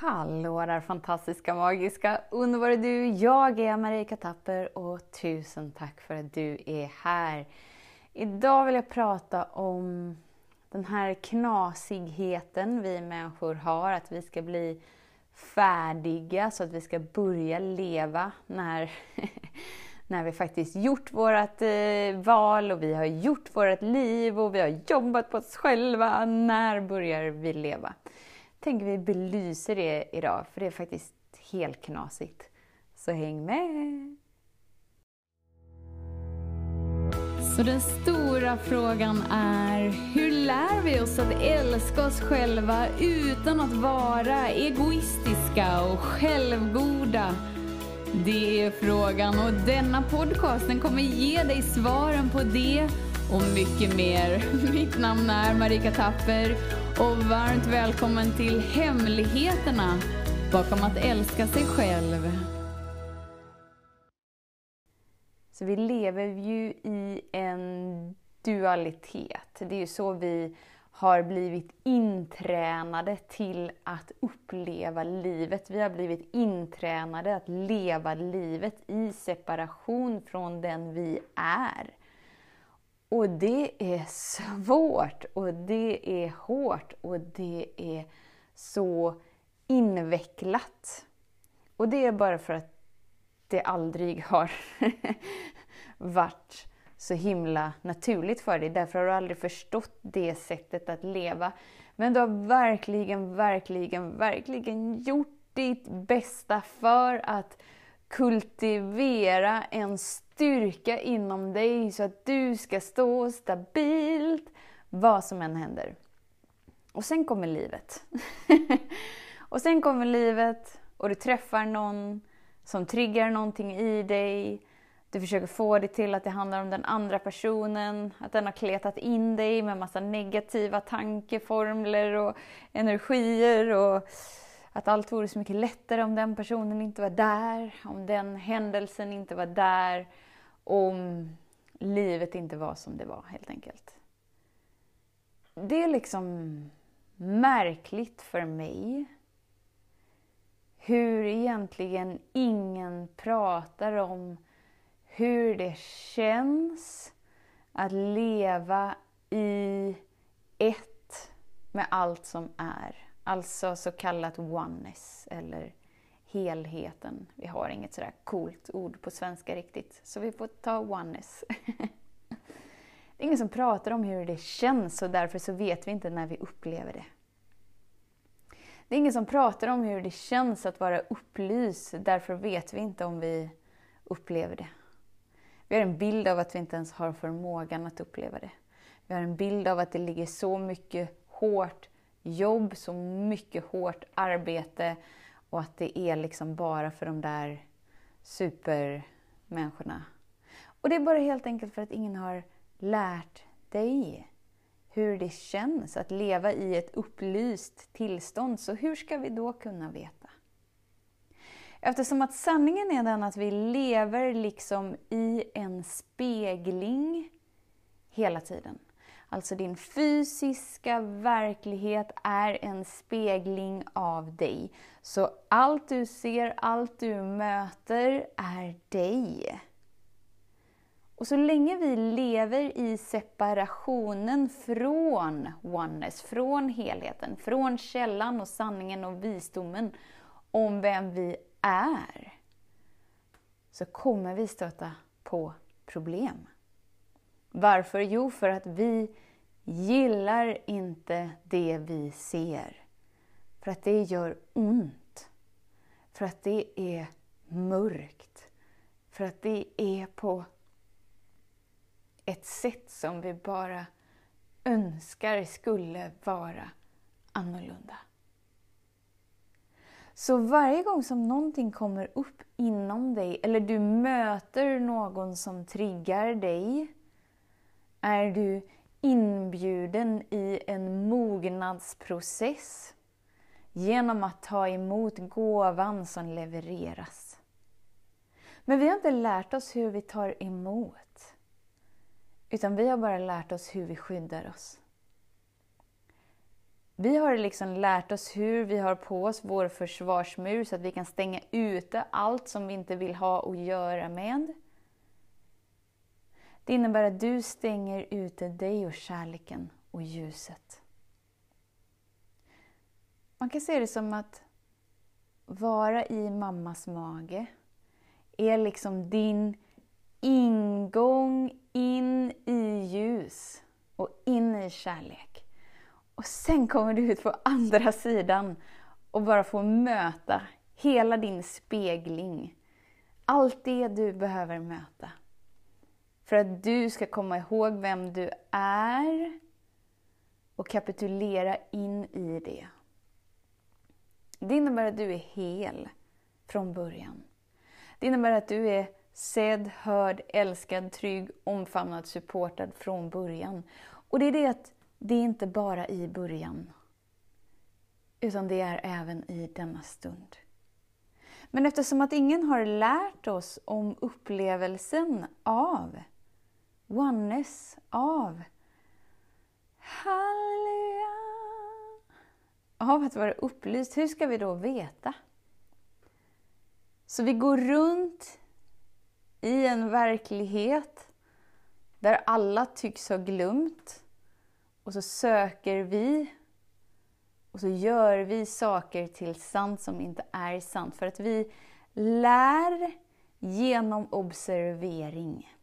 Hallå där fantastiska, magiska, underbara du! Jag är Marika Tapper och tusen tack för att du är här. Idag vill jag prata om den här knasigheten vi människor har, att vi ska bli färdiga så att vi ska börja leva när, när vi faktiskt gjort vårt eh, val och vi har gjort vårt liv och vi har jobbat på oss själva. När börjar vi leva? Tänker vi belyser det idag, för det är faktiskt helt knasigt. Så häng med! Så den stora frågan är, hur lär vi oss att älska oss själva utan att vara egoistiska och självgoda? Det är frågan och denna podcasten kommer ge dig svaren på det och mycket mer. Mitt namn är Marika Tapper och varmt välkommen till Hemligheterna bakom att älska sig själv. Så vi lever ju i en dualitet. Det är ju så vi har blivit intränade till att uppleva livet. Vi har blivit intränade att leva livet i separation från den vi är. Och det är svårt och det är hårt och det är så invecklat. Och det är bara för att det aldrig har varit så himla naturligt för dig. Därför har du aldrig förstått det sättet att leva. Men du har verkligen, verkligen, verkligen gjort ditt bästa för att kultivera en styrka inom dig så att du ska stå stabilt vad som än händer. Och sen kommer livet. och sen kommer livet och du träffar någon som triggar någonting i dig. Du försöker få det till att det handlar om den andra personen, att den har kletat in dig med massa negativa tankeformler och energier. och att allt vore så mycket lättare om den personen inte var där, om den händelsen inte var där, om livet inte var som det var helt enkelt. Det är liksom märkligt för mig hur egentligen ingen pratar om hur det känns att leva i ett med allt som är. Alltså så kallat oneness, eller helheten. Vi har inget sådär coolt ord på svenska riktigt, så vi får ta oneness. det är ingen som pratar om hur det känns och därför så vet vi inte när vi upplever det. Det är ingen som pratar om hur det känns att vara upplyst, därför vet vi inte om vi upplever det. Vi har en bild av att vi inte ens har förmågan att uppleva det. Vi har en bild av att det ligger så mycket hårt jobb, så mycket hårt arbete och att det är liksom bara för de där supermänniskorna. Och det är bara helt enkelt för att ingen har lärt dig hur det känns att leva i ett upplyst tillstånd. Så hur ska vi då kunna veta? Eftersom att sanningen är den att vi lever liksom i en spegling hela tiden. Alltså din fysiska verklighet är en spegling av dig. Så allt du ser, allt du möter är dig. Och så länge vi lever i separationen från oneness, från helheten, från källan och sanningen och visdomen om vem vi är, så kommer vi stöta på problem. Varför? Jo, för att vi gillar inte det vi ser. För att det gör ont. För att det är mörkt. För att det är på ett sätt som vi bara önskar skulle vara annorlunda. Så varje gång som någonting kommer upp inom dig, eller du möter någon som triggar dig, är du inbjuden i en mognadsprocess genom att ta emot gåvan som levereras. Men vi har inte lärt oss hur vi tar emot. Utan vi har bara lärt oss hur vi skyddar oss. Vi har liksom lärt oss hur vi har på oss vår försvarsmur så att vi kan stänga ute allt som vi inte vill ha att göra med. Det innebär att du stänger ute dig och kärleken och ljuset. Man kan se det som att vara i mammas mage är liksom din ingång in i ljus och in i kärlek. Och sen kommer du ut på andra sidan och bara får möta hela din spegling. Allt det du behöver möta. För att du ska komma ihåg vem du är och kapitulera in i det. Det innebär att du är hel från början. Det innebär att du är sedd, hörd, älskad, trygg, omfamnad, supportad från början. Och det är det att det är inte bara i början, utan det är även i denna stund. Men eftersom att ingen har lärt oss om upplevelsen av oneness, av halleluja, av att vara upplyst, hur ska vi då veta? Så vi går runt i en verklighet där alla tycks ha glömt och så söker vi och så gör vi saker till sant som inte är sant. För att vi lär genom observering.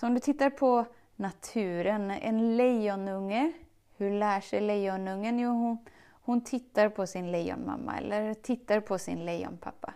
Så om du tittar på naturen, en lejonunge, hur lär sig lejonungen? Jo, hon, hon tittar på sin lejonmamma eller tittar på sin lejonpappa.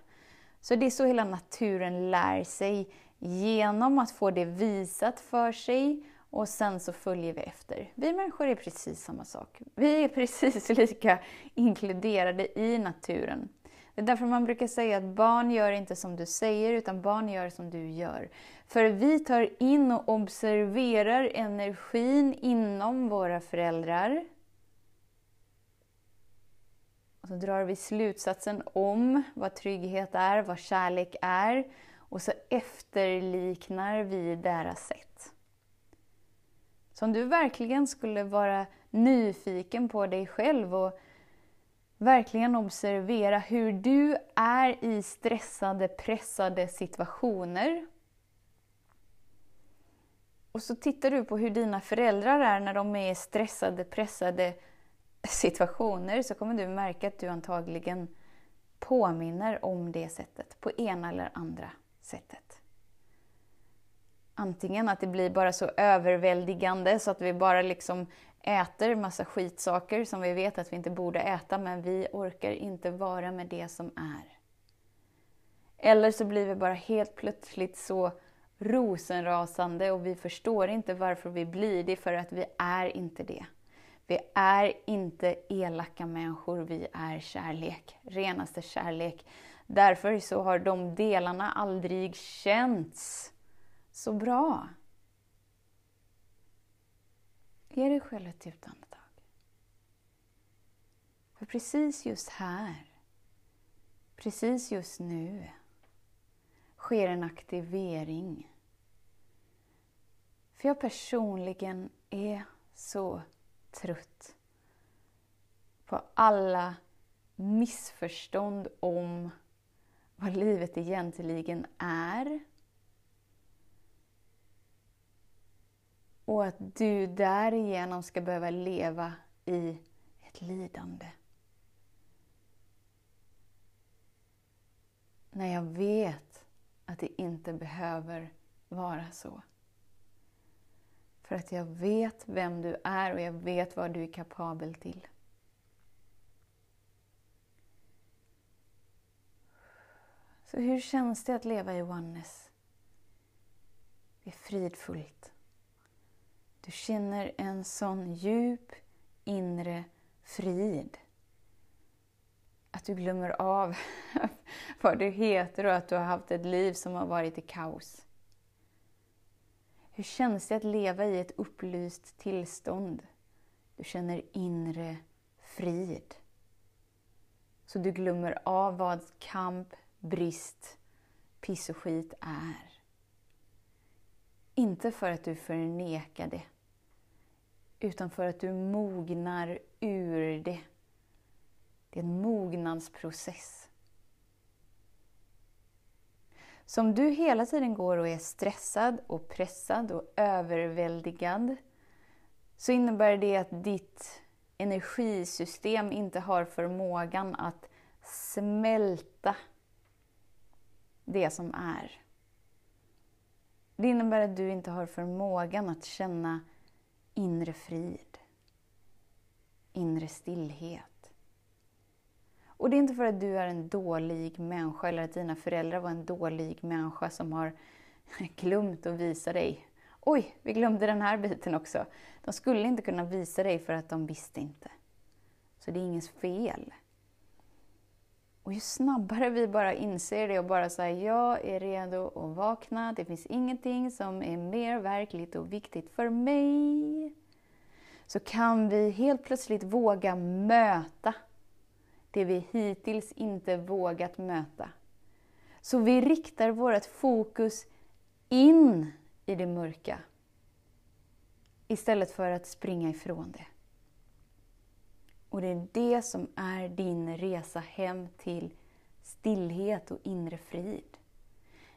Så det är så hela naturen lär sig, genom att få det visat för sig och sen så följer vi efter. Vi människor är precis samma sak. Vi är precis lika inkluderade i naturen. Det är därför man brukar säga att barn gör inte som du säger, utan barn gör som du gör. För vi tar in och observerar energin inom våra föräldrar. Och så drar vi slutsatsen om vad trygghet är, vad kärlek är. Och så efterliknar vi deras sätt. Så om du verkligen skulle vara nyfiken på dig själv och verkligen observera hur du är i stressade, pressade situationer. Och så tittar du på hur dina föräldrar är när de är i stressade, pressade situationer så kommer du märka att du antagligen påminner om det sättet på ena eller andra sättet. Antingen att det blir bara så överväldigande så att vi bara liksom äter massa skitsaker som vi vet att vi inte borde äta, men vi orkar inte vara med det som är. Eller så blir vi bara helt plötsligt så rosenrasande och vi förstår inte varför vi blir det, för att vi är inte det. Vi är inte elaka människor, vi är kärlek, renaste kärlek. Därför så har de delarna aldrig känts så bra. Ge dig själv ett djupt andetag. För precis just här, precis just nu, sker en aktivering. För jag personligen är så trött på alla missförstånd om vad livet egentligen är Och att du därigenom ska behöva leva i ett lidande. När jag vet att det inte behöver vara så. För att jag vet vem du är och jag vet vad du är kapabel till. Så hur känns det att leva i oneness? Det är fridfullt. Du känner en sån djup inre frid. Att du glömmer av vad du heter och att du har haft ett liv som har varit i kaos. Hur känns det att leva i ett upplyst tillstånd? Du känner inre frid. Så du glömmer av vad kamp, brist, piss och skit är. Inte för att du förnekar det, utan för att du mognar ur det. Det är en mognadsprocess. Så om du hela tiden går och är stressad och pressad och överväldigad så innebär det att ditt energisystem inte har förmågan att smälta det som är. Det innebär att du inte har förmågan att känna inre frid, inre stillhet. Och det är inte för att du är en dålig människa eller att dina föräldrar var en dålig människa som har glömt att visa dig. Oj, vi glömde den här biten också. De skulle inte kunna visa dig för att de visste inte. Så det är ingens fel. Och ju snabbare vi bara inser det och bara säger jag är redo att vakna, det finns ingenting som är mer verkligt och viktigt för mig. Så kan vi helt plötsligt våga möta det vi hittills inte vågat möta. Så vi riktar vårt fokus in i det mörka istället för att springa ifrån det. Och det är det som är din resa hem till stillhet och inre frid.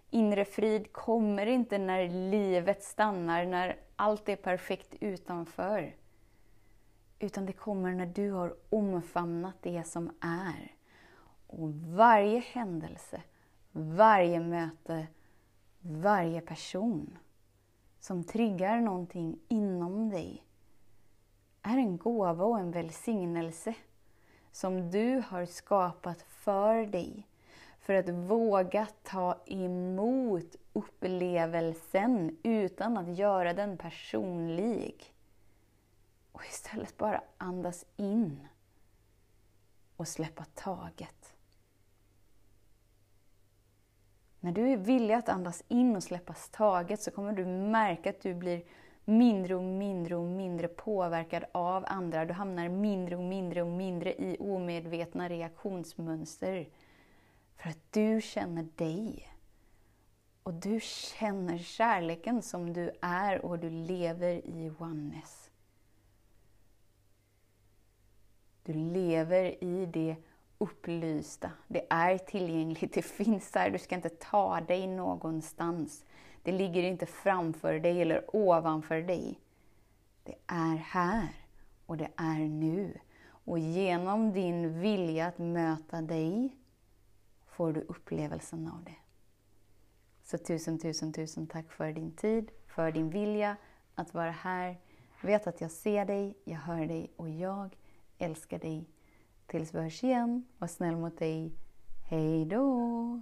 Inre frid kommer inte när livet stannar, när allt är perfekt utanför. Utan det kommer när du har omfamnat det som är. Och varje händelse, varje möte, varje person som triggar någonting inom dig är en gåva och en välsignelse som du har skapat för dig. För att våga ta emot upplevelsen utan att göra den personlig. Och istället bara andas in och släppa taget. När du är villig att andas in och släppa taget så kommer du märka att du blir mindre och mindre och mindre påverkad av andra. Du hamnar mindre och mindre och mindre i omedvetna reaktionsmönster. För att du känner dig. Och du känner kärleken som du är och du lever i oneness. Du lever i det upplysta. Det är tillgängligt, det finns där. Du ska inte ta dig någonstans. Det ligger inte framför dig eller ovanför dig. Det är här och det är nu. Och genom din vilja att möta dig får du upplevelsen av det. Så tusen, tusen, tusen tack för din tid, för din vilja att vara här. Vet att jag ser dig, jag hör dig och jag älskar dig. Tills vi hörs igen, var snäll mot dig. Hej då!